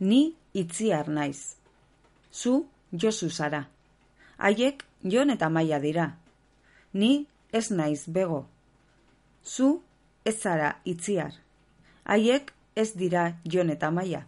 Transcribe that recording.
Ni itziar naiz. Zu Josu zara. Haiek Jon eta Maia dira. Ni ez naiz bego. Zu ez zara itziar. Haiek ez dira Jon eta Maia.